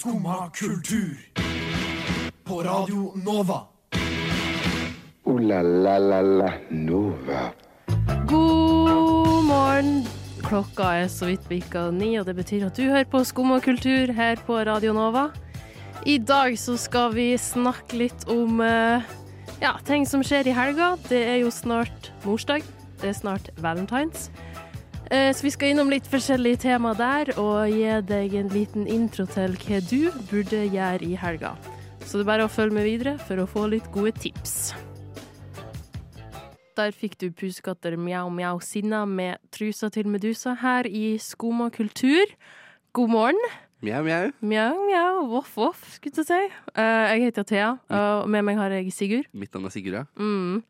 Skumma kultur. På Radio Nova. O-la-la-la-la Nova. God morgen. Klokka er så vidt bikka ni, og det betyr at du hører på Skumma kultur her på Radio Nova. I dag så skal vi snakke litt om eh, ja, ting som skjer i helga. Det er jo snart morsdag. Det er snart valentines. Eh, Så vi skal innom litt forskjellige tema der, og gi deg en liten intro til hva du burde gjøre i helga. Så det er bare å følge med videre for å få litt gode tips. Der fikk du pusekatter mjau mjau sinna med trusa til Medusa her i Skoma kultur. God morgen. Mjau, mjau. Mjau mjau, voff voff, skulle jeg si. Eh, jeg heter Thea, og med meg har jeg Sigurd. Mitt navn er Sigurd, ja. Mm.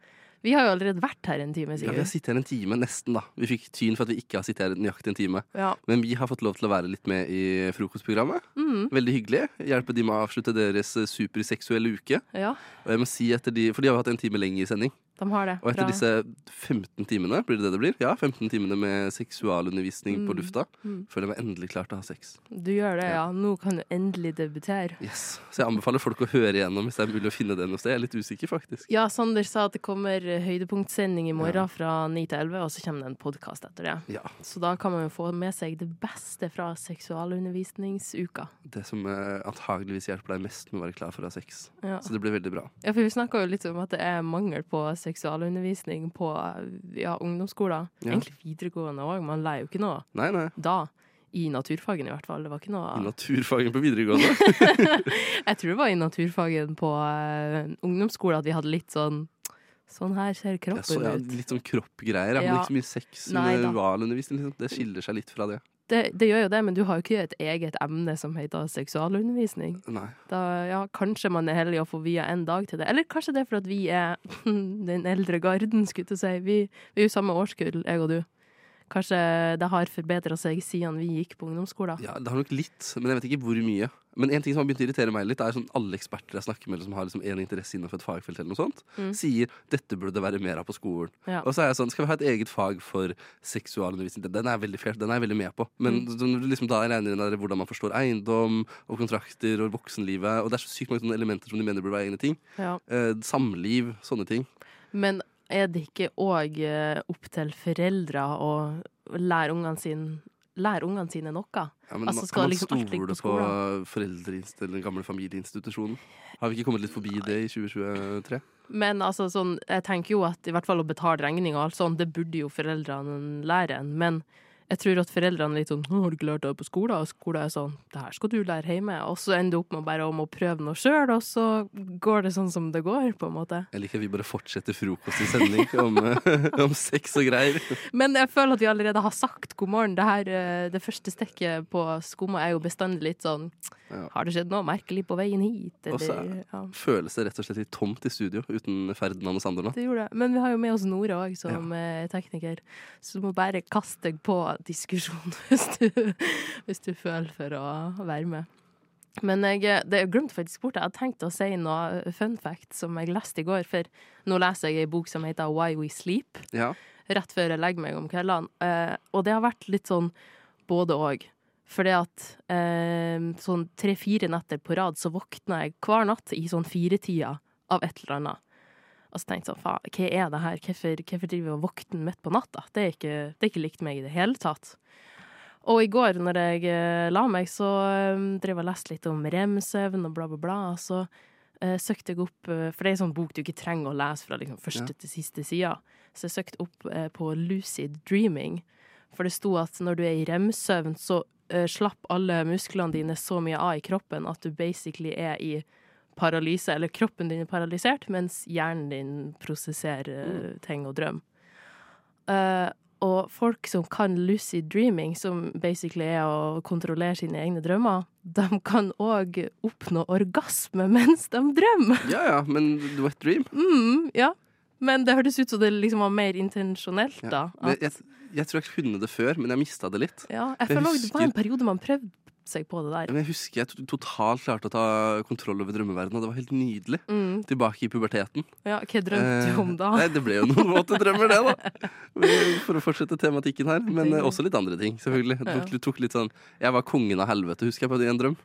Vi har jo allerede vært her en time, ja. Vi har sittet her en time, nesten, da. Vi fikk tyn for at vi ikke har sittet her nøyaktig en time. Ja. Men vi har fått lov til å være litt med i frokostprogrammet. Mm. Veldig hyggelig. Hjelpe de med å avslutte deres eh, superseksuelle uke. ja, Og jeg må si etter de, For de har jo hatt en time lenger sending. De har det. Og etter disse 15 timene, blir det det det blir? Ja, 15 timene med seksualundervisning på Mm. lufta, Mm. føler jeg meg endelig klar til å ha sex. Du gjør det, ja. Nå kan du endelig debutere. Yes. Så jeg anbefaler folk å høre igjennom hvis det er mulig å finne det noe sted. Jeg er litt usikker, faktisk. Ja, Sander sa at det kommer høydepunktsending i morgen Ja. fra 9 til 11, og så kommer det en podkast etter det. Ja. Så da kan man jo få med seg det beste fra seksualundervisningsuka. Det som eh, antageligvis hjelper deg mest med å være klar for å ha sex. Ja. Så det blir veldig bra. Ja, for vi snakka jo litt om at det er mangel på seksualundervisning på ja, ungdomsskoler. Ja. Egentlig videregående òg. Man lærer jo ikke noe Nei, nei. da. I naturfagen, i hvert fall. Det var ikke I naturfagen på videregående. Jeg tror det var i naturfagen på uh, ungdomsskolen at vi hadde litt sånn Sånn her ser kroppen så, ja, ut. litt sånn kroppgreier. Ja, men ikke så mye. Seksualundervisning, liksom. Det skiller seg litt fra det. Det, det gjør jo det, men du har jo ikke et eget emne som heter seksualundervisning. Nei. Da, ja, kanskje man er heldig å få via en dag til det. Eller kanskje det er for at vi er den eldre garden, skulle jeg si. Vi, vi er jo samme årskull, jeg og du. Kanskje det har forbedra seg siden vi gikk på ungdomsskolen. Ja, det har nok litt, men jeg vet ikke hvor mye. Men en ting som har begynt å irritere meg litt, er sånn alle eksperter jeg snakker med som har liksom en interesse innenfor et fagfelt, eller noe sånt, Mm. sier dette burde det være mer av på skolen. Ja. Og så er jeg sånn, skal vi ha et eget fag for seksualundervisning? Den er jeg veldig, fair, den er jeg veldig med på. Men Mm. liksom da regner inn der hvordan man forstår eiendom og kontrakter og voksenlivet, og det er så sykt mange sånne elementer som de mener burde være egne ting. Ja. Eh, samliv, sånne ting. Men er det ikke òg opp til foreldre å lære ungene sine Lære ungene sine noe? Ja, men Altså, skal man liksom stole på på, foreldreinstitusjonen, den gamle familieinstitusjonen? Har vi ikke kommet litt forbi det i 2023? Men altså, sånn, jeg tenker jo at i hvert fall å betale regninga og alt sånt, det burde jo foreldrene lære en. Men jeg tror at foreldrene er litt sånn 'Har du ikke lært det på skolen?' Og skolen er sånn 'Det her skal du lære hjemme.' Og så ender du opp med bare om å prøve noe sjøl, og så går det sånn som det går, på en måte. Jeg liker at vi bare fortsetter frokost i sending om, eh, om sex og greier. Men jeg føler at vi allerede har sagt god morgen. Det, her, eh, det første stekket på skumma er jo bestandig litt sånn Ja. Har det skjedd noe merkelig på veien hit? Og så ja. Føles det rett og slett litt tomt i studio uten Ferdinand og Sander nå? Det gjorde det. Men vi har jo med oss Nora òg, som ja. tekniker. Så du må bare kaste deg på diskusjon hvis du, hvis du føler for å være med. Men jeg, det jeg glemte faktisk bort. Jeg hadde tenkt å si noe fun fact som jeg leste i går. For nå leser jeg ei bok som heter Why We Sleep, Ja. rett før jeg legger meg om kveldene. Eh, og det har vært litt sånn både og. Fordi at eh, sånn tre-fire netter på rad så våkna jeg hver natt i sånn firetida av et eller annet. Og så tenkte jeg sånn, faen, hva er det her? Hvorfor, hvorfor driver jeg og våkner midt på natta? Det er, ikke, det er ikke likt meg i det hele tatt. Og i går når jeg eh, la meg, så eh, drev jeg og leste litt om rem-søvn og bla, bla, bla. Og så eh, søkte jeg opp eh, For det er en sånn bok du ikke trenger å lese fra liksom, første til siste side. Så jeg søkte opp eh, på lucid dreaming. For det sto at når du er i rem-søvn, så eh, slapp alle musklene dine så mye av i kroppen at du basically er i paralyse, eller kroppen din er paralysert, mens hjernen din prosesserer eh, ting og drøm. Uh, og folk som kan lucid dreaming, som basically er å kontrollere sine egne drømmer, de kan òg oppnå orgasme mens de drømmer. ja ja, men wet dream? Mm, ja. Men det hørtes ut som det liksom var mer intensjonelt, da. Ja. At, Jeg, jeg, jeg tror jeg kunne det før, men jeg mista det litt. ja, jeg jeg føler husker... det var en periode man prøvde seg på det der. Men jeg husker jeg totalt klarte å ta kontroll over drømmeverdenen, og det var helt nydelig. Mm. Tilbake i puberteten. Ja, hva drømte Eh, du om da? Nei, det ble jo noen våte drømmer, det, da. For å fortsette tematikken her. Men eh, også litt andre ting, selvfølgelig. Tok, tok litt sånn Jeg var kongen av helvete, husker jeg, på en drøm.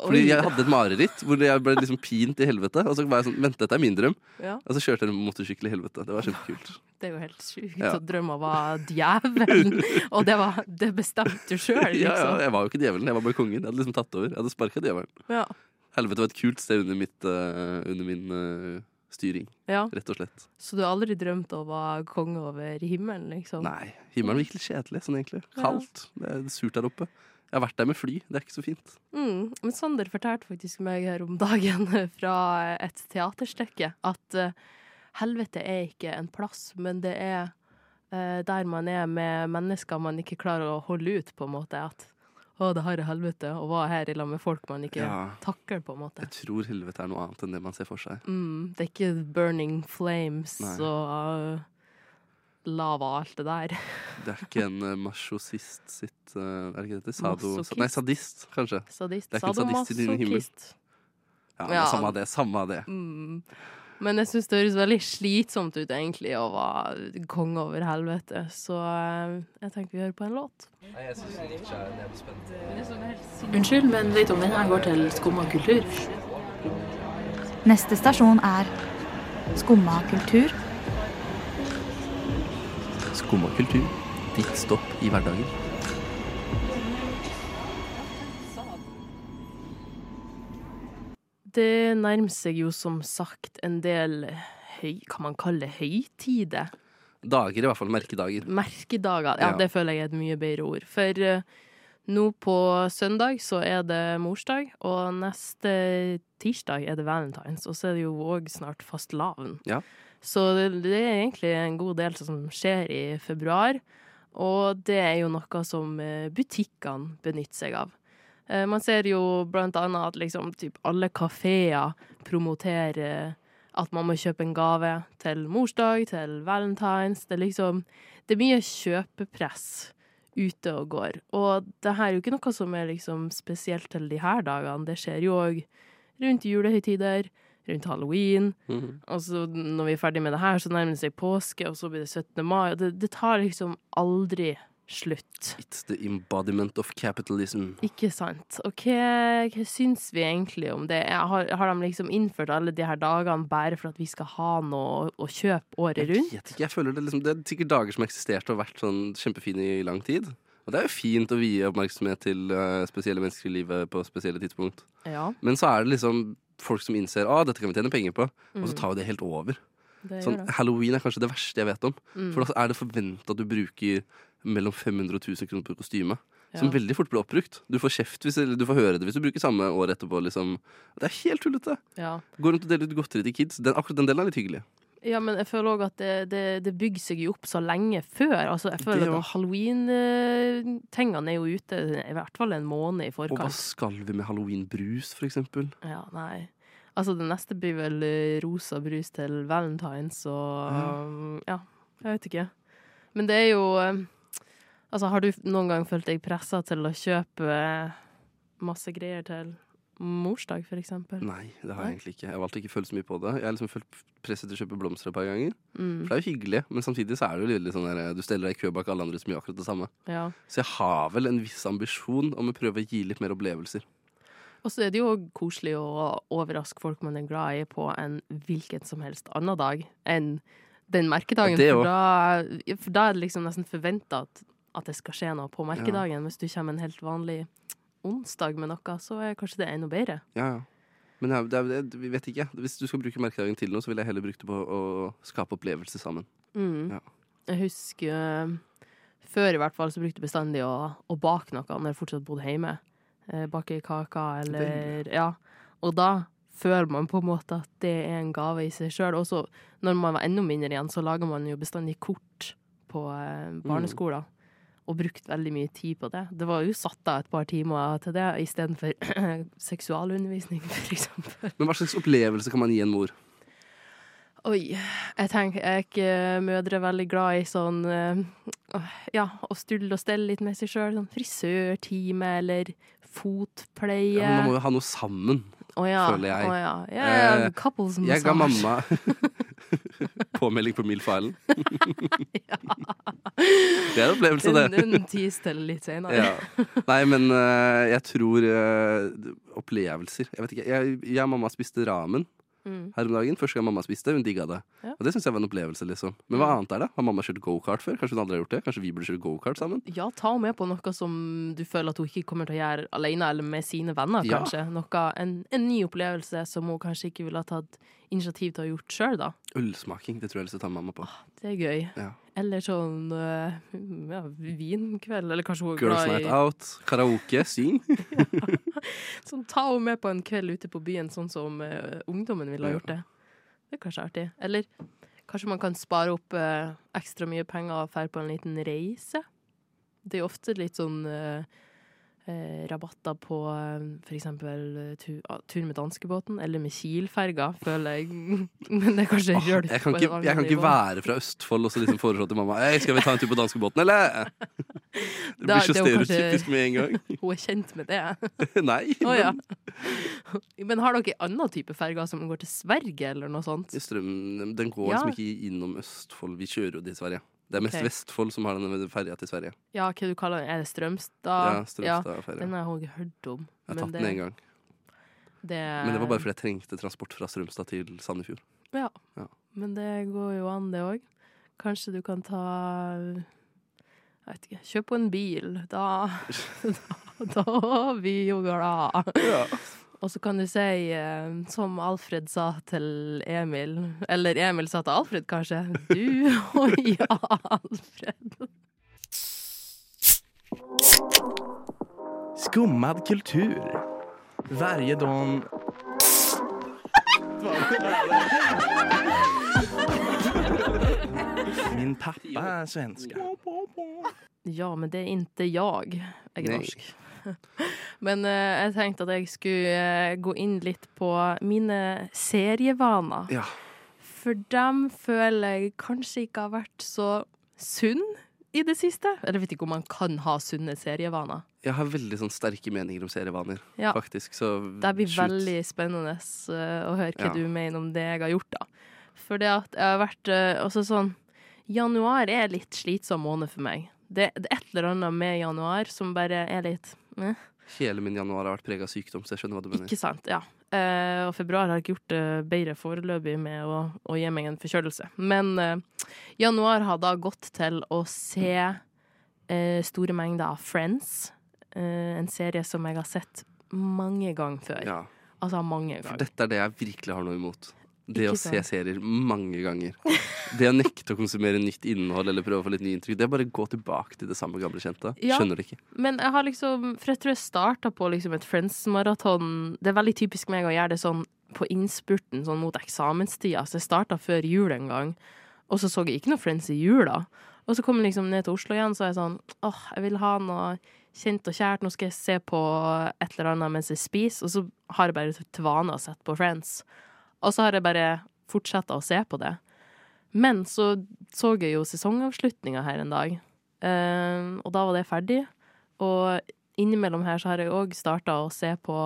Fordi Oi. jeg hadde et mareritt hvor jeg ble liksom pint i helvete. Og så var jeg sånn, vent, dette er min drøm. Ja, Og så kjørte jeg motorsykkel i helvete. Det var kjempekult. det er jo helt sjukt Ja. å drømma var djevelen. Og det, var, det bestemte du sjøl, Ja, ja, liksom. jeg var jo ikke djevelen, jeg var bare kongen. Jeg hadde liksom tatt over. Jeg hadde sparka djevelen. Ja. Helvete var et kult sted under, mitt, uh, under min uh, styring, ja. rett og slett. Så du har aldri drømt å være konge over himmelen, liksom? Nei, himmelen virker litt kjedelig sånn egentlig. Kaldt. Det er surt der oppe. Jeg har vært der med fly, det er ikke så fint. Mm. Men Sander fortalte faktisk meg her om dagen fra et teaterstykke at uh, helvete er ikke en plass, men det er uh, der man er med mennesker man ikke klarer å holde ut, på en måte. At å, det her er helvete, å være her i lag med folk man ikke Ja. takler, på en måte. Jeg tror helvete er noe annet enn det man ser for seg. Mm. Det er ikke burning flames Nei. og eh, lava og alt det der. Det er ikke en uh, masjosist sitt eh, Er det ikke det? Sado, Masochist. nei, sadist, kanskje. Sadist. Det er ikke en sadist i din himmel. Ja, men Ja. Samme av det. Samme av det. Mm. Men jeg syns det høres veldig slitsomt ut, egentlig, å være konge over helvete. Så eh, jeg tenker vi hører på en låt. Unnskyld, men vet du om den her går til Skumma kultur? Neste stasjon er Skumma kultur. Skumma kultur. Ditt stopp i hverdagen. Det nærmer seg jo som sagt en del høy, kan man kalle høytider? Dager, i hvert fall. Merkedager. Merkedager. Ja, Ja. det føler jeg er et mye bedre ord. For eh, nå på søndag så er det morsdag, og neste tirsdag er det valentines, og så er det jo òg snart fastelavn. Ja. Så det, det er egentlig en god del som skjer i februar, og det er jo noe som eh, butikkene benytter seg av. Eh, Man ser jo blant annet at liksom typ alle kafeer promoterer at man må kjøpe en gave til morsdag, til valentines. Det er liksom Det er mye kjøpepress ute og går. Og det her er jo ikke noe som er liksom spesielt til de her dagene. Det skjer jo òg rundt julehøytider, rundt halloween. Mhm. Og så når vi er ferdig med det her, så nærmer det seg påske, og så blir det 17. mai. Det, det tar liksom aldri slutt. It's the embodiment of capitalism. Ikke sant. Og hva, hva syns vi egentlig om det? Har, har de liksom innført alle de her dagene bare for at vi skal ha noe å kjøpe året rundt? Jeg vet ikke, jeg føler det liksom Det er sikkert dager som har eksistert og vært sånn kjempefine i lang tid. Og det er jo fint å vie oppmerksomhet til uh, spesielle mennesker i livet på spesielle tidspunkt. Ja, Men så er det liksom folk som innser at dette kan vi tjene penger på, og så Mm. tar vi det helt over. det Sånn. Halloween er kanskje det verste jeg vet om. Mm. For da er det forventa at du bruker mellom 500 og 1000 kroner på kostyme. Som Ja. veldig fort blir oppbrukt. Du får kjeft hvis, eller du får høre det hvis du bruker samme år etterpå. Liksom. Det er helt tullete. Ja. Går rundt og deler ut godteri til kids. Den, akkurat den delen er litt hyggelig. ja, men jeg føler òg at det, det, det bygger seg jo opp så lenge før. Altså, jeg føler Det at halloween-tingene er jo ute i hvert fall en måned i forkant. Og hva skal vi med halloween-brus, for eksempel? Ja, nei. Altså, det neste blir vel eh, rosa brus til valentines og um, Ja, jeg vet ikke. Men det er jo eh, Altså, har du noen gang følt deg pressa til å kjøpe eh, masse greier til morsdag, for eksempel? Nei, det har Nei? jeg egentlig ikke. Jeg har valgt å ikke føle så mye på det. Jeg har liksom følt presset til å kjøpe blomster et par ganger. Mm, For det er jo hyggelig, men samtidig så er det jo litt sånn der Du steller deg i kø bak alle andre som gjør akkurat det samme. ja. Så jeg har vel en viss ambisjon om å prøve å gi litt mer opplevelser. Og så er det jo koselig å overraske folk man er glad i, på en hvilken som helst annen dag enn den merkedagen. Ja, for, da, for da er det liksom nesten forventa at, at det skal skje noe på merkedagen. Hvis du kommer en helt vanlig onsdag med noe, så er kanskje det enda bedre. Ja, ja. Men ja, det er, det, vi vet ikke. Hvis du skal bruke merkedagen til noe, så ville jeg heller brukt det på å skape opplevelser sammen. Mm. Ja. Jeg husker eh, før i hvert fall så brukte jeg bestandig å, å bake noe når jeg fortsatt bodde hjemme. Eh, bake kaker eller Ja. Og da føler man på en måte at det er en gave i seg sjøl. Og så når man var enda mindre igjen, så lager man jo bestandig kort på eh, barneskoler. Og brukt veldig mye tid på det. Det var jo satt av et par timer til det istedenfor seksualundervisning, eksempel. Men hva slags opplevelse kan man gi en mor? Oi, jeg tenker jeg er ikke mødre veldig glad i sånn eh, Ja, å stulle og stelle litt med seg sjøl. Sånn frisørtime eller fotpleie. Ja, men man må jo ha noe sammen. Å ja. føler jeg. Oh, ja. ja, ja Eh, couples Jeg ga mamma påmelding på Milf-filen. Det er en opplevelse, det. Den, den tis til litt senere. Ja. Nei, men uh, jeg tror uh, opplevelser Jeg vet ikke. Jeg, jeg og mamma spiste ramen Mm. her om dagen. Første gang mamma spiste, hun digga det. Ja. Og det syns jeg var en opplevelse, liksom. Men hva annet er det? Har mamma kjørt gokart før? Kanskje hun aldri har gjort det? Kanskje vi burde kjøre gokart sammen? Ja, ta henne med på noe som du føler at hun ikke kommer til å gjøre alene eller med sine venner, Ja. kanskje. Noe, en, en ny opplevelse som hun kanskje ikke ville ha tatt initiativ til å ha gjort sjøl, da. Ølsmaking, det tror jeg jeg har lyst til å ta mamma på. Det er gøy. Ja. Eller sånn øh, ja, vinkveld, eller kanskje hun Girls night out, karaoke, syng. Sånn, Ta henne med på en kveld ute på byen, sånn som uh, ungdommen ville ha gjort det. Det er kanskje artig. Eller kanskje man kan spare opp uh, ekstra mye penger og dra på en liten reise. Det er ofte litt sånn eh, rabatter på f.eks. for eksempel øh, tu, ah, tur med danskebåten, eller med Kiel-ferga, føler jeg. Men det er kanskje oh, rølp jeg kan ikke, jeg kan ikke være fra Østfold og så liksom foreslå til mamma Hei, skal vi ta en tur på danskebåten, eller? Det blir så er stereotypisk med en gang. Hun er kjent med det. Nei. Oh, ja. men Men har dere annen type ferger som går til Sverige, eller noe sånt? Strøm, den går Ja. liksom ikke innom Østfold. Vi kjører jo til Sverige. Det er mest okay. Vestfold som har denne ferja til Sverige. Ja, hva du kaller den? Er det Strømstad? Ja, Strømstad-ferja. Den har jeg ikke hørt om. Jeg har men tatt det- den en gang. Det, Men det var bare fordi jeg trengte transport fra Strømstad til Sandefjord. Ja. Ja. Men det går jo an, det òg. Kanskje du kan ta Jeg vet ikke. Kjøp en bil. Da, da, da vi jo glad. Og så kan du si, eh, som Alfred sa til Emil Eller Emil sa til Alfred, kanskje. Du og ja, Alfred. Skummad kultur. Varje dag... Min pappa er svenska. Ja, men det er ikke jeg. Jeg er norsk. Men eh, jeg tenkte at jeg skulle eh, gå inn litt på mine serievaner. Ja. For dem føler jeg kanskje ikke har vært så sunn i det siste. Eller jeg vet ikke om man kan ha sunne serievaner. Jeg har veldig sånn sterke meninger om serievaner, Ja. faktisk. Så Det blir shoot. veldig spennende eh, å høre hva Ja. du mener om det jeg har gjort, da. For det at jeg har vært også sånn Januar er litt slitsom måned for meg. Det, det er et eller annet med januar som bare er litt Hele min januar har vært prega av sykdom, så jeg skjønner hva du mener. Ikke sant, ja. Eh, og februar har ikke gjort det bedre foreløpig med å, å gi meg en forkjølelse. Men eh, januar har da gått til å se eh, store mengder av Friends. Eh, en serie som jeg har sett mange ganger før. Ja, Altså mange ganger. for dette er det jeg virkelig har noe imot. Det å se serier mange ganger. Det å nekte å konsumere nytt innhold eller prøve å få litt nye inntrykk. Det er bare å gå tilbake til det samme gamle kjente. Ja. Skjønner det ikke. Men jeg har liksom For jeg tror jeg starta på liksom et Friends-maraton. Det er veldig typisk meg å gjøre det sånn på innspurten, sånn mot eksamenstida. Så jeg starta før jul en gang, og så så jeg ikke noe Friends i jula. Og så kom jeg liksom ned til Oslo igjen, så er jeg sånn åh, jeg vil ha noe kjent og kjært. Nå skal jeg se på et eller annet mens jeg spiser, og så har jeg bare til vane å sette på Friends. Og så har jeg bare fortsatt å se på det. Men så så jeg jo sesongavslutninga her en dag, uh, og da var det ferdig. Og innimellom her så har jeg òg starta å se på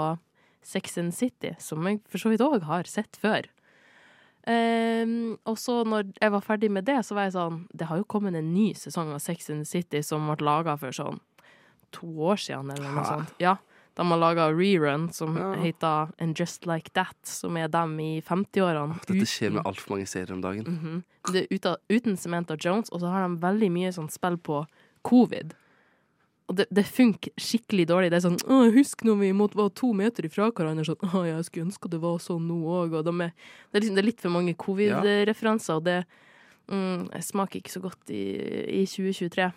Sex and City, som jeg for så vidt òg har sett før. Ehm, og så når jeg var ferdig med det, så var jeg sånn Det har jo kommet en ny sesong av Sex and City som ble laga for sånn to år siden, eller noe sånt. Ja. De har laga rerun som Ja. heter And Just Like That, som er dem i 50-årene. Dette skjer med altfor mange serier om dagen. Mhm. Det er uten, uten Samantha Jones, og så har de veldig mye sånn spill på covid. Og det, det funker skikkelig dårlig. Det er sånn å, 'Husk når vi måtte være to meter ifra hverandre.' Sånn, å, 'Jeg skulle ønske det var sånn nå òg.' Og de er, det, er liksom, det er litt for mange covid-referanser, og det mm, smaker ikke så godt i, i 2023.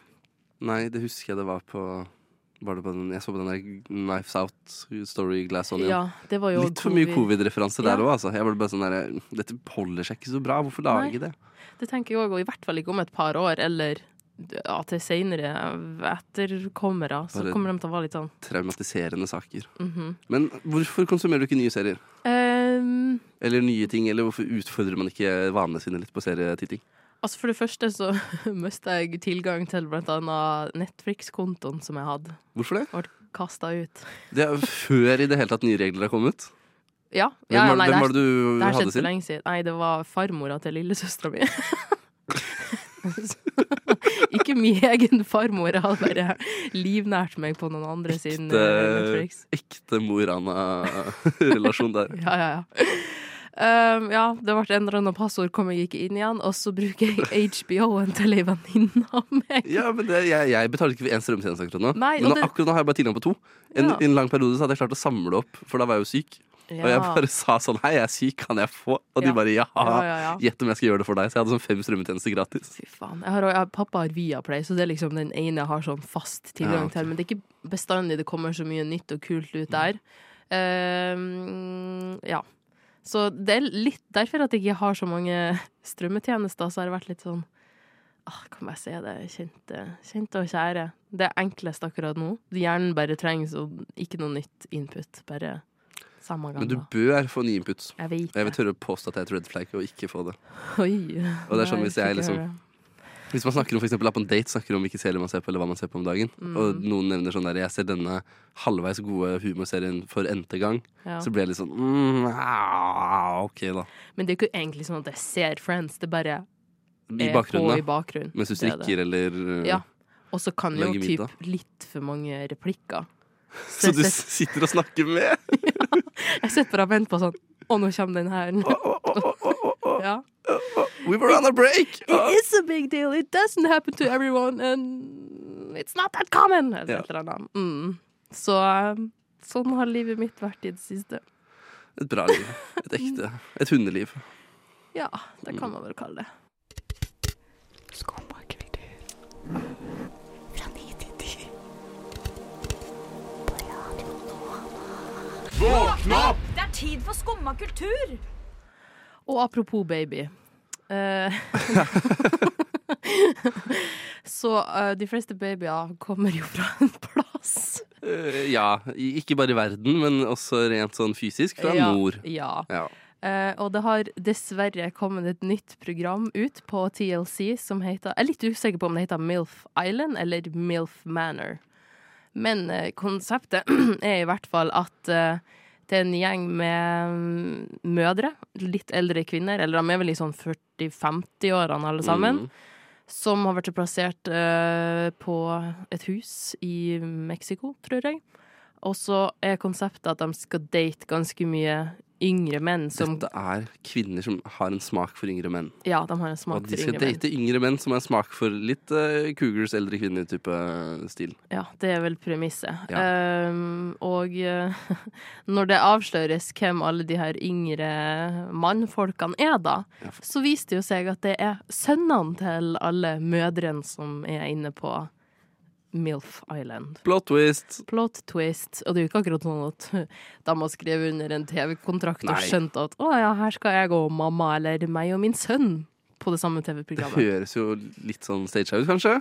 Nei, det husker jeg det var på var det på den, Jeg så på den der Knives Out Story Glass Onion. Ja, det var jo Litt for mye covid-referanse der Ja. altså. Jeg var bare sånn der, Dette holder seg ikke så bra. Hvorfor lage det? Det tenker jeg òg, og i hvert fall ikke om et par år, eller ja, til seinere etterkommere. Så Bare- kommer de til å være litt sånn Traumatiserende saker. mhm. Men hvorfor konsumerer du ikke nye serier? Um, Eller nye ting? Eller hvorfor utfordrer man ikke vanene sine litt på serietitting? Altså For det første så mista jeg tilgang til blant annet Netflix-kontoen som jeg hadde. Hvorfor det? Ble kasta ut. Det er før i det hele tatt nye regler har kommet. Ja. Ja, ja, nei, hvem var det du Det har hadde sin? lenge siden. Nei, det var farmora til lillesøstera mi. Ikke min egen farmor, hadde bare livnært meg på noen andre sin eh, Ekte, Netflix. ekte Mo Rana-relasjon der. Ja, ja, ja. Um, ja, det ble en eller annen passord, kom jeg ikke inn igjen. Og så bruker jeg HBO-en til ei venninne av meg. Ja, men det, jeg, jeg betaler ikke for én strømtjeneste akkurat nå. Nei, men nå, det- akkurat nå har jeg bare tilgang på to. En, Ja. En lang periode så hadde jeg klart å samle opp, for da var jeg jo syk. Og jeg bare sa sånn Hei, jeg er syk, kan jeg få? Og de Ja. bare ja. Ja, ja, ja. Gjett om jeg skal gjøre det for deg. Så jeg hadde sånn fem strømmetjenester gratis. Fy faen. Jeg har, jeg, pappa har Viaplay, så det er liksom den ene jeg har sånn fast tilgang Ja, ok. til. Men det er ikke bestandig det kommer så mye nytt og kult ut der. Um, ja. Så det er litt derfor at jeg ikke har så mange strømmetjenester, så har det vært litt sånn ah, Kan bare si det. Kjente, kjente og kjære. Det er enklest akkurat nå. Hjernen bare trenger så ikke noe nytt input. Bare samme gang. Men du bør få nye inputs. Jeg vet jeg vil tørre å påstå at det er et red flag å ikke få det. Oi. Og det er sånn hvis jeg liksom-. Hvis man snakker om for eksempel, er på en date, snakker om hvilke serier man ser på, eller hva man ser på om dagen, Mm. og noen nevner sånn der Jeg ser denne halvveis gode humorserien for n-te gang, Ja. så blir jeg litt sånn mm, ah, OK, da. Men det er ikke egentlig sånn at jeg ser Friends, det bare I er på i bakgrunnen. Mens du er strikker eller uh, Ja. Og så kan jo typ litt for mange replikker. Så du jeg, sitter og snakker med? jeg sitter bare og venter på sånn Å, nå kommer den her. Ja. We were on a break! It is a big deal. It doesn't happen to everyone, and it's not that common. Eller Ja. Mm. Så um, sånn har livet mitt vært i det siste. Et bra liv. Et ekte. Et hundeliv. Ja, det kan man vel kalle det. Skumma. Fra ni til ti. På Radio Nova. Det er tid for skumma kultur! Og apropos baby. Uh, så uh, de fleste babyer kommer jo fra en plass. Uh, ja. Ikke bare i verden, men også rent sånn fysisk fra ja, nord. Ja. Ja. Og det har dessverre kommet et nytt program ut på TLC som heter Jeg er litt usikker på om det heter MILF Island eller MILF Manor. Men konseptet er i hvert fall at er en gjeng med mm, mødre, litt eldre kvinner, eller de er vel i sånn 40-50-årene alle sammen, Mm. som har vært plassert uh, på et hus i Mexico, tror jeg. Og så er konseptet at de skal date ganske mye yngre menn som Dette er kvinner som har en smak for yngre menn. Ja, de har en smak for yngre menn. Og de skal date yngre menn som har en smak for litt uh, cougars, eldre kvinner-type stil. Ja, det er vel premisset. Ja. Um, og uh, når det avsløres hvem alle de her yngre mannfolkene er, da, Ja, så viser det jo seg at det er sønnene til alle mødrene som er inne på MILF Island. Plot twist. Plot twist. Og det er jo ikke akkurat sånn at de har skrevet under en TV-kontrakt og skjønt at å ja, her skal jeg og mamma eller meg og min sønn på det samme TV-programmet. Det høres jo litt sånn staged ut, kanskje.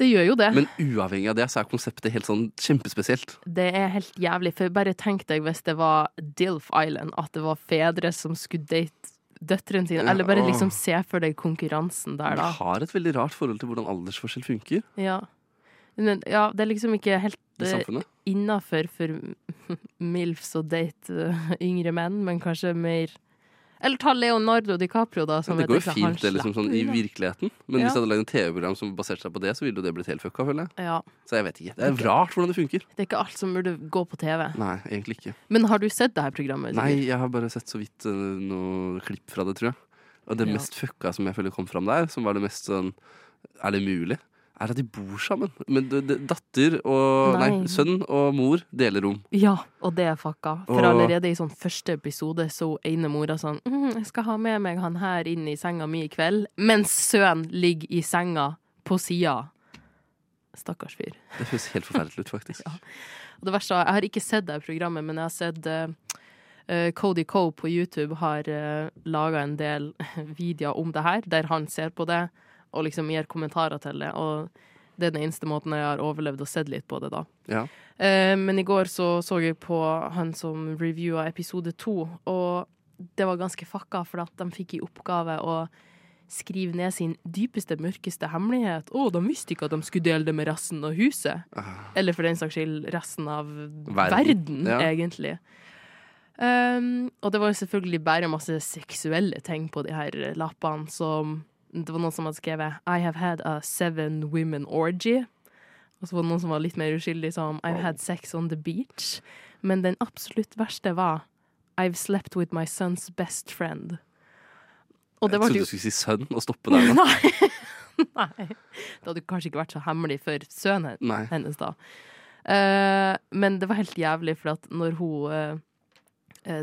Det gjør jo det. Men uavhengig av det, så er konseptet helt sånn kjempespesielt. Det er helt jævlig, for bare tenk deg hvis det var Dilf Island, at det var fedre som skulle date døtrene sine, eller bare liksom se for deg konkurransen der, da. da. har et veldig rart forhold til hvordan aldersforskjell funker Ja. Men, ja, det er liksom ikke helt eh, innafor for MILFs å date eh, yngre menn, men kanskje mer Eller ta Leonardo DiCaprio, da. Som Men det går jo fint det liksom sånn i virkeligheten. Men Ja. hvis jeg hadde lagd et TV-program som baserte seg på det, så ville jo det blitt helt fucka, føler jeg. Ja. Så jeg vet ikke. Det er rart hvordan det funker. Det er ikke alt som burde gå på TV. Nei, egentlig ikke. Men har du sett det her programmet? Nei, jeg har bare sett så vidt uh, noe klipp fra det, tror jeg. Og det Ja. mest fucka som jeg føler kom fram der, som var det mest sånn Er det mulig? Er at de bor sammen. Men datter og nei. Nei. sønn og mor deler rom. Ja, og det er fucka. For Og- allerede i sånn første episode så ene mora sånn mm, 'Jeg skal ha med meg han her inn i senga mi i kveld', mens sønnen ligger i senga på sida. Stakkars fyr. Det høres helt forferdelig ut, faktisk. Ja. Og det verste, er, Jeg har ikke sett det programmet, men jeg har sett uh, eh, Cody Coe på YouTube har uh, laga en del videoer om det her, der han ser på det og liksom gir kommentarer til det. Og det er den eneste måten jeg har overlevd og sett litt på det, da. Ja. Eh, men i går så, så jeg på han som reviewa episode to, og det var ganske fucka, for at de fikk i oppgave å skrive ned sin dypeste, mørkeste hemmelighet. Å, de visste ikke at de skulle dele det med resten av huset. Ah. Eller for den saks skyld resten av Verden, verden, ja. egentlig. Um, og det var jo selvfølgelig bare masse seksuelle ting på de her lappene. Som det var noen som hadde skrevet 'I have had a seven women orgy'. Og så var det noen som var litt mer uskyldig, som 'I've had sex on the beach'. Men den absolutt verste var 'I've slept with my son's best friend'. Og det Jeg trodde du skulle si sønn og stoppe der. Nei. Nei. Det hadde kanskje ikke vært så hemmelig for sønnen hennes, da. Uh, men det var helt jævlig, for at når hun eh,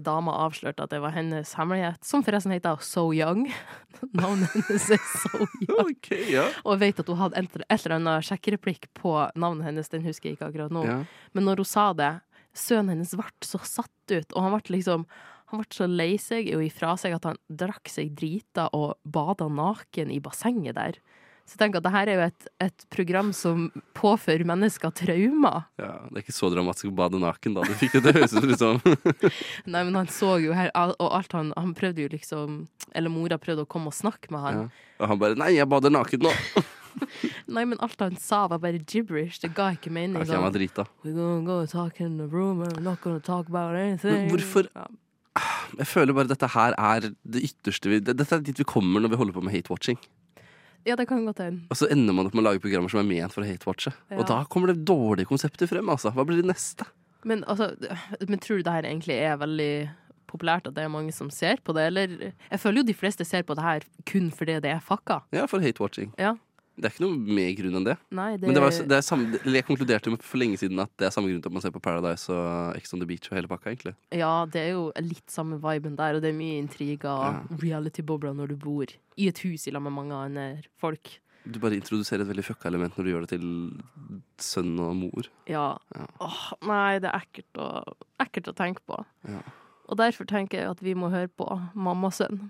dama avslørte at det var hennes hemmelighet, som forresten heter So Young Navnet hennes er So Young. Okay, ja. Og jeg vet at hun hadde et eller annet sjekkereplikk på navnet hennes, den husker jeg ikke akkurat nå. ja. Men når hun sa det, sønnen hennes ble så satt ut, og han ble liksom han ble så lei seg og ifra seg at han drakk seg drita og bada naken i bassenget der. Så jeg tenker at det her er jo et, et program som påfører mennesker traumer. ja. Det er ikke så dramatisk å bade naken, da. Du fikk det til å høres ut liksom Nei, men han så jo her, og alt han, han prøvde jo liksom Eller mora prøvde å komme og snakke med han. ja. Og han bare 'Nei, jeg bader naken nå'. Nei, men alt han sa var bare gibberish. Det ga ikke mening. Okay, han var drita. We're gonna go talk in the room, we're not gonna talk about anything. Men hvorfor- Jeg føler bare dette her er det ytterste vi Dette er dit vi kommer når vi holder på med hate-watching. Ja, det kan godt hende. Og så ender man opp med å lage programmer som er ment for å hate-watche. Ja. Og da kommer det dårlige konsepter frem, altså. Hva blir det neste? Men, altså, men tror du det her egentlig er veldig populært, at det er mange som ser på det? Eller Jeg føler jo de fleste ser på det her kun fordi det er fucka. Ja, for hate-watching. Ja. Det er ikke noe mer grunn enn det. Nei, det, Men det var, det er samme, jeg konkluderte jo for lenge siden at det er samme grunn til at man ser på Paradise og Ex on the Beach og hele pakka, egentlig. Ja, det er jo litt samme viben der, og det er mye intriger og Ja. reality-bobler når du bor i et hus i lag med mange andre folk. Du bare introduserer et veldig fucka element når du gjør det til sønn og mor. Ja. Ja. Åh, nei, det er ekkelt å, ekkelt å tenke på. Ja. Og derfor tenker jeg at vi må høre på mamma og sønn.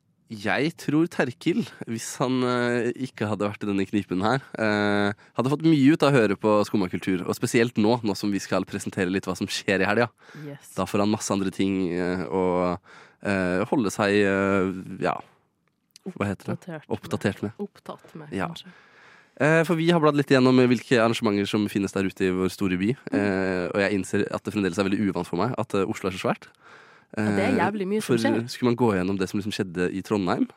Jeg tror Terkil, hvis han eh, ikke hadde vært i denne knipen her, eh, hadde fått mye ut av å høre på Skumma kultur. Og spesielt nå, nå som vi skal presentere litt hva som skjer i helga. Yes. Da får han masse andre ting å eh, holde seg ja, hva heter det? Oppdatert. Med. Opptatt med, kanskje. Ja. For vi har bladd litt gjennom hvilke arrangementer som finnes der ute i vår store by. Eh, og jeg innser at det fremdeles er veldig uvant for meg at Oslo er så svært. Ja, det er Eh, jævlig mye som for skjer. skulle man gå gjennom det som liksom skjedde i Trondheim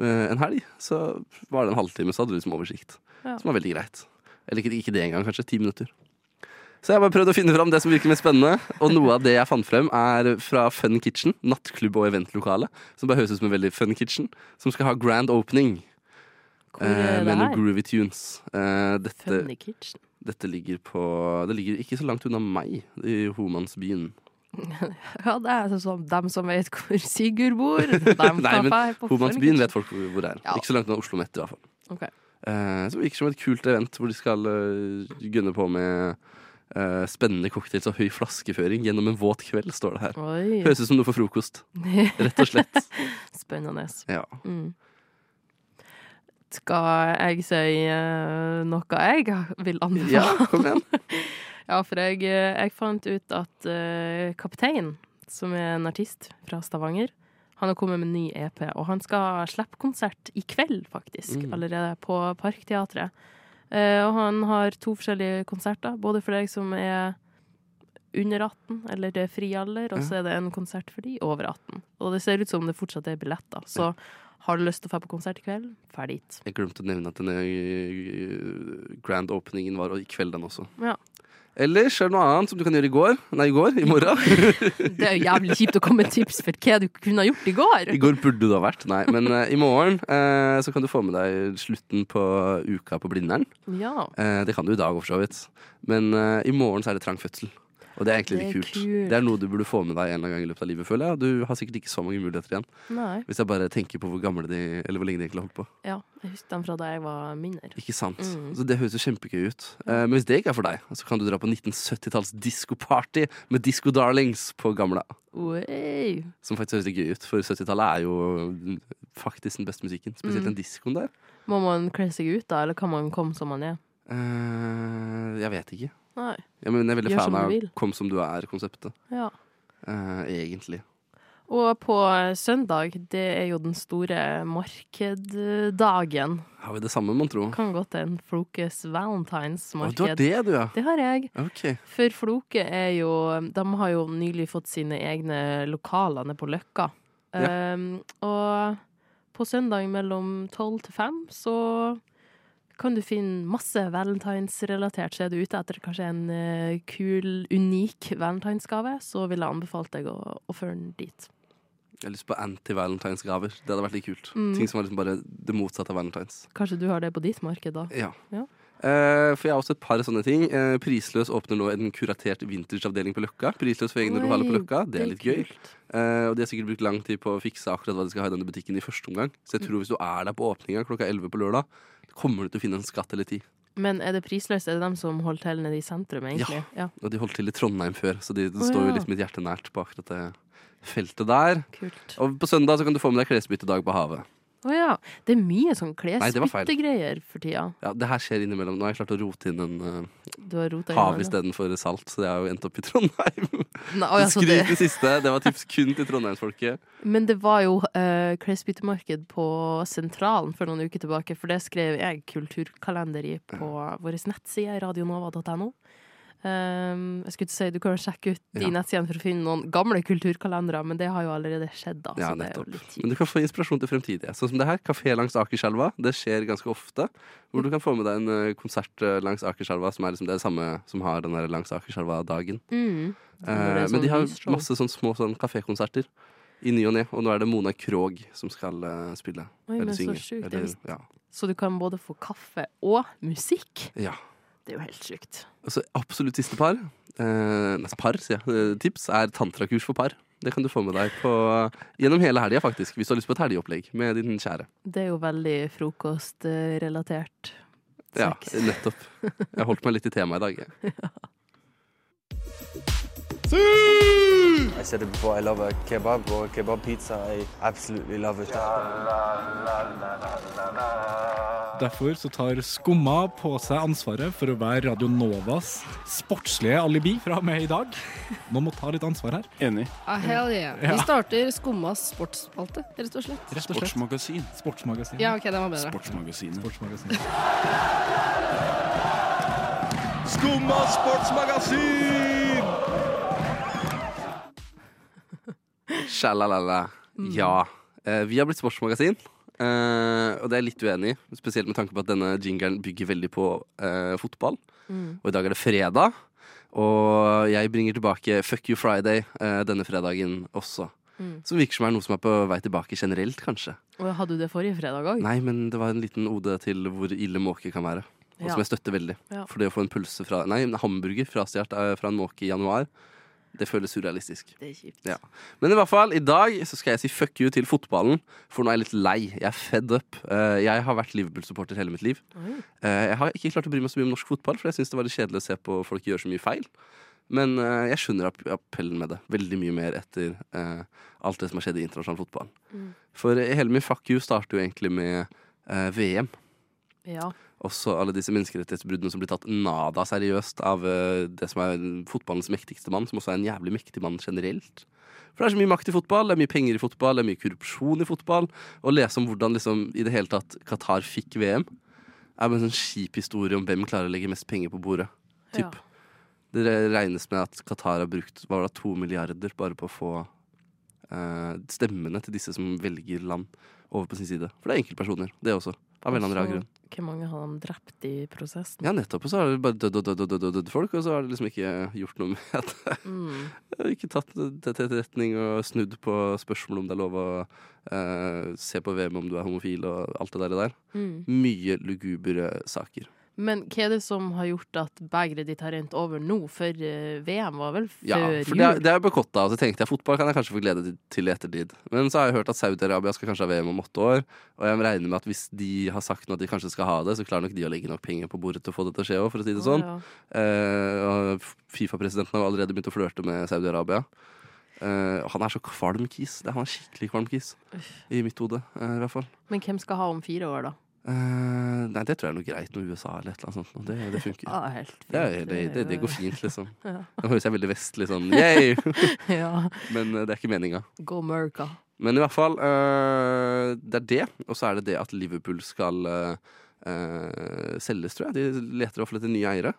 eh, en helg, så var det en halvtime, så hadde du liksom oversikt. Ja. Som var veldig greit. Eller ikke, ikke det engang, kanskje. Ti minutter. Så jeg bare prøvd å finne fram det som virker mest spennende. Og noe av det jeg fant frem, er fra Fun Kitchen, nattklubb og eventlokale. Som bare høres ut som en veldig fun kitchen. Som skal ha grand opening Hvor eh, er det med noen groovy tunes. Eh, dette, dette ligger på Det ligger ikke så langt unna meg, i Homansbyen. Ja, det er sånn dem som vet hvor Sigurd bor. Dem Nei, men Homansbyen vet folk hvor det er. Ja. Ikke så langt unna Oslo Mett, i hvert fall. Okay. Eh, så det virker som et kult event hvor de skal uh, gunne på med uh, spennende cocktails og høy flaskeføring gjennom en våt kveld, står det her. Oi. Høres ut som noe for frokost, rett og slett. Spennende. Ja. Mm. Skal jeg si uh, noe jeg vil anbefale? ja, kom igjen. Ja, for jeg, eh, jeg fant ut at uh, Kaptein, som er en artist fra Stavanger, han har kommet med en ny EP, og han skal slippe konsert i kveld, faktisk. Mm. Allerede på Parkteatret. Uh, og han har to forskjellige konserter, både for deg som er under 18, eller det er fri alder, og så er det en konsert for de over 18. Og det ser ut som det fortsatt er billetter. Så har du lyst til å dra på konsert i kveld, dra dit. Jeg glemte å nevne at denne eh, grand openingen var i kveld, den også. Ja. Ellers er det noe annet som du kan gjøre i går. Nei, i går. I morgen. Det er jo jævlig kjipt å komme med tips for hva du kunne ha gjort i går. I går burde du ha vært. Nei, men uh, i morgen uh, så kan du få med deg slutten på uka på Blindern. Ja. Uh, det kan du i dag, for så vidt. Men i morgen så er det trang fødsel. Og det er egentlig Det litt kult. kult. Det er noe du burde få med deg en eller annen gang i løpet av livet, føler jeg. Du har sikkert ikke så mange muligheter igjen. Nei. Hvis jeg bare tenker på hvor gamle de Eller hvor lenge de egentlig holdt på. Ja, jeg husker dem fra da jeg var mindre. Ikke sant? Mm. Så det høres jo kjempegøy ut. Eh, men hvis det ikke er for deg, så kan du dra på 1970-talls diskoparty med Disco Darlings på Gamla. Oi. Som faktisk høres litt gøy ut, for 70-tallet er jo faktisk den beste musikken. Spesielt Mm. den diskoen der. Må man kle seg ut da, eller kan man komme som man er? Eh, jeg vet ikke. Nei. Ja, men jeg er veldig Gjør fan av. 'Kom som du er'-konseptet. Ja. Eh, egentlig. Og på søndag, det er jo den store markeddagen. Har vi det samme, mon tro? Kan godt en Flokes valentinesmarked valentinsmarked. du har det, du, ja. Det har jeg. Okay. For Floke er jo De har jo nylig fått sine egne lokaler nede på Løkka. Ja. Um, og på søndag mellom tolv til fem så kan du finne masse valentinsrelatert. Så er du ute etter kanskje en eh, kul, unik valentinsgave, så ville jeg anbefalt deg å, å føre den dit. Jeg har lyst på anti-valentinsgaver. Det hadde vært litt kult. Mm. Ting som var liksom bare det motsatte av valentines. Kanskje du har det på ditt marked, da? Ja. Ja. Uh, for jeg har også et par sånne ting. Uh, Prisløs åpner nå en kuratert vintageavdeling på Løkka. Prisløs for egne lokaler på Løkka. Det er litt gøy. Eh, og de har sikkert brukt lang tid på å fikse akkurat hva de skal ha i denne butikken i første omgang. Så jeg Mm. tror hvis du er der på åpninga klokka 11 på lørdag, kommer du til å finne en skatt eller ti. Men er det prisløst? Er det dem som holder til nede i sentrum, egentlig? Ja. Og de holdt til i Trondheim før, så de, det Å, står jo ja. litt mitt hjerte nært på akkurat det feltet der. Kult. Og på søndag så kan du få med deg klesbyttedag på havet. Å ja. Det er mye sånn klesbyttegreier for tida. Ja, det her skjer innimellom. Nå har jeg klart å rote inn en uh, hav istedenfor salt, så det har jo endt opp i Trondheim. Nei, oh, ja, Skryt det- det siste. Det var tips kun til trondheimsfolket. Men det var jo uh, klesbyttemarked på Sentralen for noen uker tilbake, for det skrev jeg kulturkalender i på vår nettside, radionova.no. Um, jeg skulle ikke si, Du kan sjekke ut de Ja. nettsidene for å finne noen gamle kulturkalendere, men det har jo allerede skjedd. da, Ja. Men du kan få inspirasjon til fremtidige. Sånn som det her. Kafé langs Akerselva. Det skjer ganske ofte. Hvor du kan få med deg en eh, konsert eh, langs Akerselva, som er liksom det samme som har den der langs Akerselva-dagen. Mm. Er men de sånn har masse sånn små sånn kafékonserter i ny og ne. Og nå er det Mona Krogh som skal uh, spille. Oi, eller synge. så Eller, ja. Så du kan både få kaffe og musikk. ja. Det er jo helt sykt. Altså, absolutt siste par. Eh, nei, par, sier jeg. Eh, tips er tantrakurs for par. Det kan du få med deg på, gjennom hele helga, faktisk, hvis du har lyst på et helgeopplegg med din kjære. Det er jo veldig frokostrelatert. Ja, nettopp. Jeg holdt meg litt i temaet i dag. jeg. I said it before, I love a kebab or a kebab pizza. I absolutely love it. Derfor så tar Skumma på seg ansvaret for å være Radio Novas sportslige alibi fra og med i dag. Nå må ta litt ansvar her. Enig. Ah, hell yeah. Ja. Vi starter Skummas sportsspalte, rett og slett. Rett og slett. Sportsmagasin. Sportsmagasin. Ja, ok, den var bedre. Sportsmagasinet. Sportsmagasin. Skumma sportsmagasin! Sjalalala. Ja. Eh, vi har blitt sportsmagasin, eh, og det er jeg litt uenig i. Spesielt med tanke på at denne jingeren bygger veldig på uh, fotball. Mm. Og i dag er det fredag, og jeg bringer tilbake Fuck you Friday uh, denne fredagen også. Mm. Som virker som er noe som er på vei tilbake generelt, kanskje. Og hadde du det forrige fredag òg? Nei, men det var en liten ode til hvor ille måke kan være. Og Ja. som jeg støtter veldig. Ja. For det å få en pølse fra Nei, en hamburger frastjålet fra en måke i januar, det føles surrealistisk. Det er kjipt. Ja. Men i hvert fall, i dag så skal jeg si fuck you til fotballen, for nå er jeg litt lei. Jeg er fed up. Eh, Jeg har vært Liverpool-supporter hele mitt liv. Eh, Jeg har ikke klart å bry meg så mye om norsk fotball, for jeg syns det var litt kjedelig å se på folk gjøre så mye feil. Men eh, jeg skjønner appellen med det veldig mye mer etter alt det som har skjedd i internasjonal fotball. Mm. For hele min fuck you starter jo egentlig med VM. Ja. Også alle disse menneskerettighetsbruddene som blir tatt nada seriøst av eh, det som er fotballens mektigste mann, som også er en jævlig mektig mann generelt. For det er så mye makt i fotball, det er mye penger i fotball, det er mye korrupsjon i fotball. Å lese om hvordan liksom, i det hele tatt Qatar fikk VM, er bare en sånn kjip historie om hvem klarer å legge mest penger på bordet. Typ. Det regnes med at Qatar har brukt hva var det, to milliarder bare på å få eh, stemmene til disse som velger land, over på sin side. For det er enkeltpersoner, det også. Av en eller annen grunn. Hvor mange har de drept i prosessen? Ja, nettopp. Og så har det bare dødd dødd og dødd og folk, og så har det liksom ikke gjort noe med det. Mm. Ikke tatt det til etterretning og snudd på spørsmål om det er lov å eh, se på VM om du er homofil og alt det der. der. Mm. Mye lugubre saker. Men hva er det som har gjort at begeret ditt har rent over nå? For eh, VM var vel før Ja, for det, er- det er bekotta, og så tenkte jeg fotball kan jeg kanskje få glede til- i ettertid. Men så har jeg hørt at Saudi-Arabia skal kanskje ha VM om åtte år, og jeg regner med at hvis de har sagt nå at de kanskje skal ha det, så klarer nok de å legge nok penger på bordet til å få det til å skje òg, for å si det sånn. sånn. ja. uh, Fifa-presidenten har jo allerede begynt å flørte med Saudi-Arabia. Uh, han er så kvalm kis. Han er skikkelig kvalm kis. I mitt hode, uh, i hvert fall. Men hvem skal ha om fire år, da? Eh, nei, det tror jeg er noe greit med USA eller et eller annet sånt. Det, det funker. Ja, helt fint. Det, er- det, det, det går fint, liksom. Ja. Nå høres jeg veldig vestlig sånn yay! Ja. Men eh, det er ikke meninga. Go America. Men i hvert fall, uh, det er det. Og så er det det at Liverpool skal uh, selges, tror jeg. De leter iallfall etter nye eiere.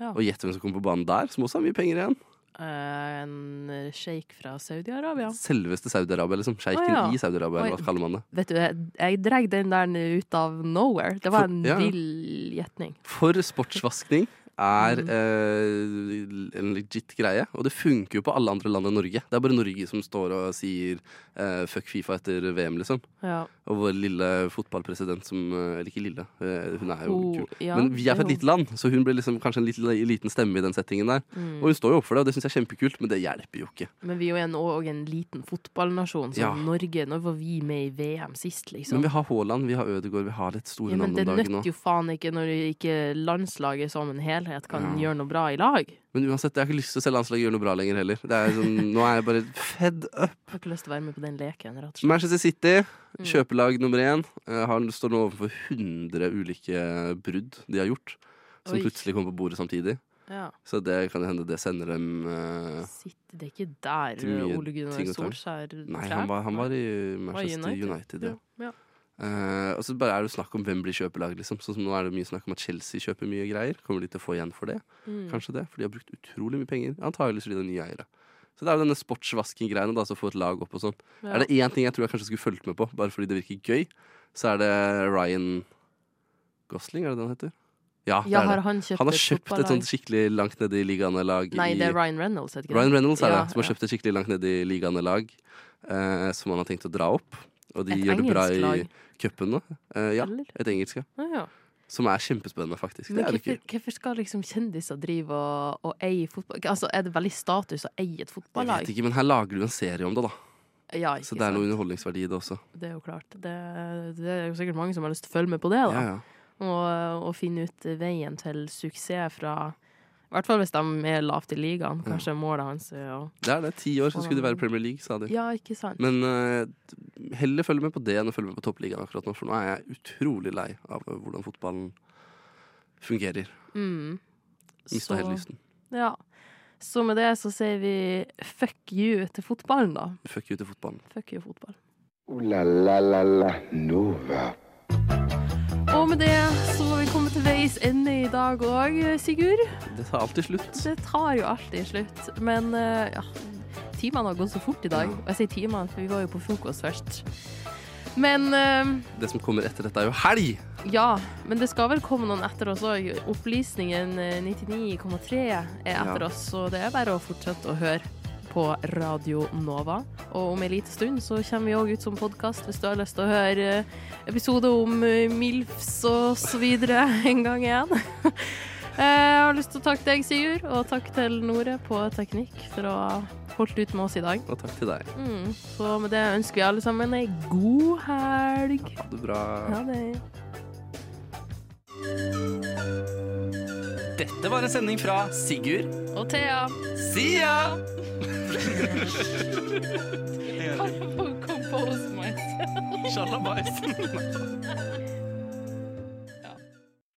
Ja. Og gjett hvem som kommer på banen der, som også har mye penger igjen. Eh, en sjeik fra Saudi-Arabia. Selveste Saudi-Arabia, liksom. Sjeiken ah, ja. i Saudi-Arabia, eller hva kaller man det. Vet du, jeg, jeg dreg den der ut av nowhere. Det var For- en ja. vill gjetning. For sportsvaskning er Mm. eh, en legit greie, og det funker jo på alle andre land enn Norge. Det er bare Norge som står og sier eh, fuck Fifa etter VM, liksom. Ja. Og vår lille fotballpresident som eh, Eller ikke lille, eh, hun er jo oh, kul. ja, Men vi er fra et lite land, så hun blir liksom kanskje en liten, liten stemme i den settingen der. Mm. Og hun står jo opp for det, og det syns jeg er kjempekult, men det hjelper jo ikke. Men vi er jo en, og en liten fotballnasjon, som Ja. Norge. Når var vi med i VM sist, liksom? Men vi har Haaland, vi har Ødegaard, vi har litt store ja, navn det om dagen nå. nytter jo faen ikke når ikke landslaget som en helhet kan Ja. gjøre noe bra i lag. Men uansett, jeg har ikke lyst til å se landslaget gjøre noe bra lenger heller. Det er sånn, nå er jeg bare fed up. Jeg har ikke lyst til å være med på den leken. Manchester City, Mm. kjøpelag nummer én, Han har, står nå overfor 100 ulike brudd de har gjort, som Oi. plutselig kommer på bordet samtidig. Ja. Så det kan hende det sender dem uh, Sitt, det er ikke der Ole Gunnar. Solskjær Nei, han var, han var i Manchester Manchester United. ja. Ja. Eh, og så bare er det snakk om hvem blir kjøpelag, liksom. Sånn som nå er det mye snakk om at Chelsea kjøper mye greier. Kommer de til å få igjen for det? Mm. Kanskje det, for de har brukt utrolig mye penger. Antakeligvis fordi det er nye eiere. Så det er jo denne sportsvasking-greiene, da, så få et lag opp og sånn. Ja. Er det én ting jeg tror jeg kanskje skulle fulgt med på, bare fordi det virker gøy, så er det Ryan Gosling, er det det han heter? Ja, Ja, har han kjøpt han har kjøpt et sånt skikkelig langt nede i ligaene-lag Nei, i det er Ryan Reynolds? Ryan Reynolds er Ja, det, som har kjøpt et skikkelig langt nede i ligaene lag, uh, som han har tenkt å dra opp. Og de Et gjør det bra i cupen nå. Eh, ja, Eller? et engelsk, ja. Ah, ja. Som er kjempespennende, faktisk. Men hvorfor, hvorfor skal liksom kjendiser drive og, og eie fotball... Altså, Er det veldig status å eie et fotballag? Jeg vet ikke, men her lager du en serie om det, da. Ja, Så det er noe underholdningsverdi i det også. Det er jo klart. Det, det er jo sikkert mange som har lyst til å følge med på det, da. Ja, ja. Og, og finne ut veien til suksess fra I hvert fall hvis de er lavt i ligaen. Kanskje målet hans er å Det er det. Ti år så skulle de være Premier League, sa de. Ja, ikke sant? Men uh, heller følge med på det enn å følge med på toppligaen akkurat nå, for nå er jeg utrolig lei av eh, hvordan fotballen fungerer. Mm. Mista hele lysten. Ja. Så med det så sier vi fuck you til fotballen, da. Fuck you til fotballen. Fuck you fotball. Ooh la la la la Nova. Og med det så var vi kommet til veis ende i dag òg, Sigurd. Det tar alltid slutt. Det tar jo alltid slutt. Men eh, ja, timene har gått så fort i dag. Og jeg sier timene, for vi var jo på frokost først. Men eh, Det som kommer etter dette, er jo helg! ja, men det skal vel komme noen etter oss òg. Opplysningen eh, 99,3 er etter Ja. oss, så det er bare å fortsette å høre på Radio Nova. Og om en liten stund så kommer vi òg ut som podkast hvis du har lyst til å høre eh, episode om eh, MILFs og så videre en gang igjen. Jeg har lyst til å takke deg, Sigurd, og takk til Nore på teknikk for å ha holdt ut med oss i dag. Og takk til deg. Mm, så med det ønsker vi alle sammen ei god helg. Ha det bra. Ha det. Dette var en sending fra Sigurd Og Thea. Sia! Compose myself. Sjalabais.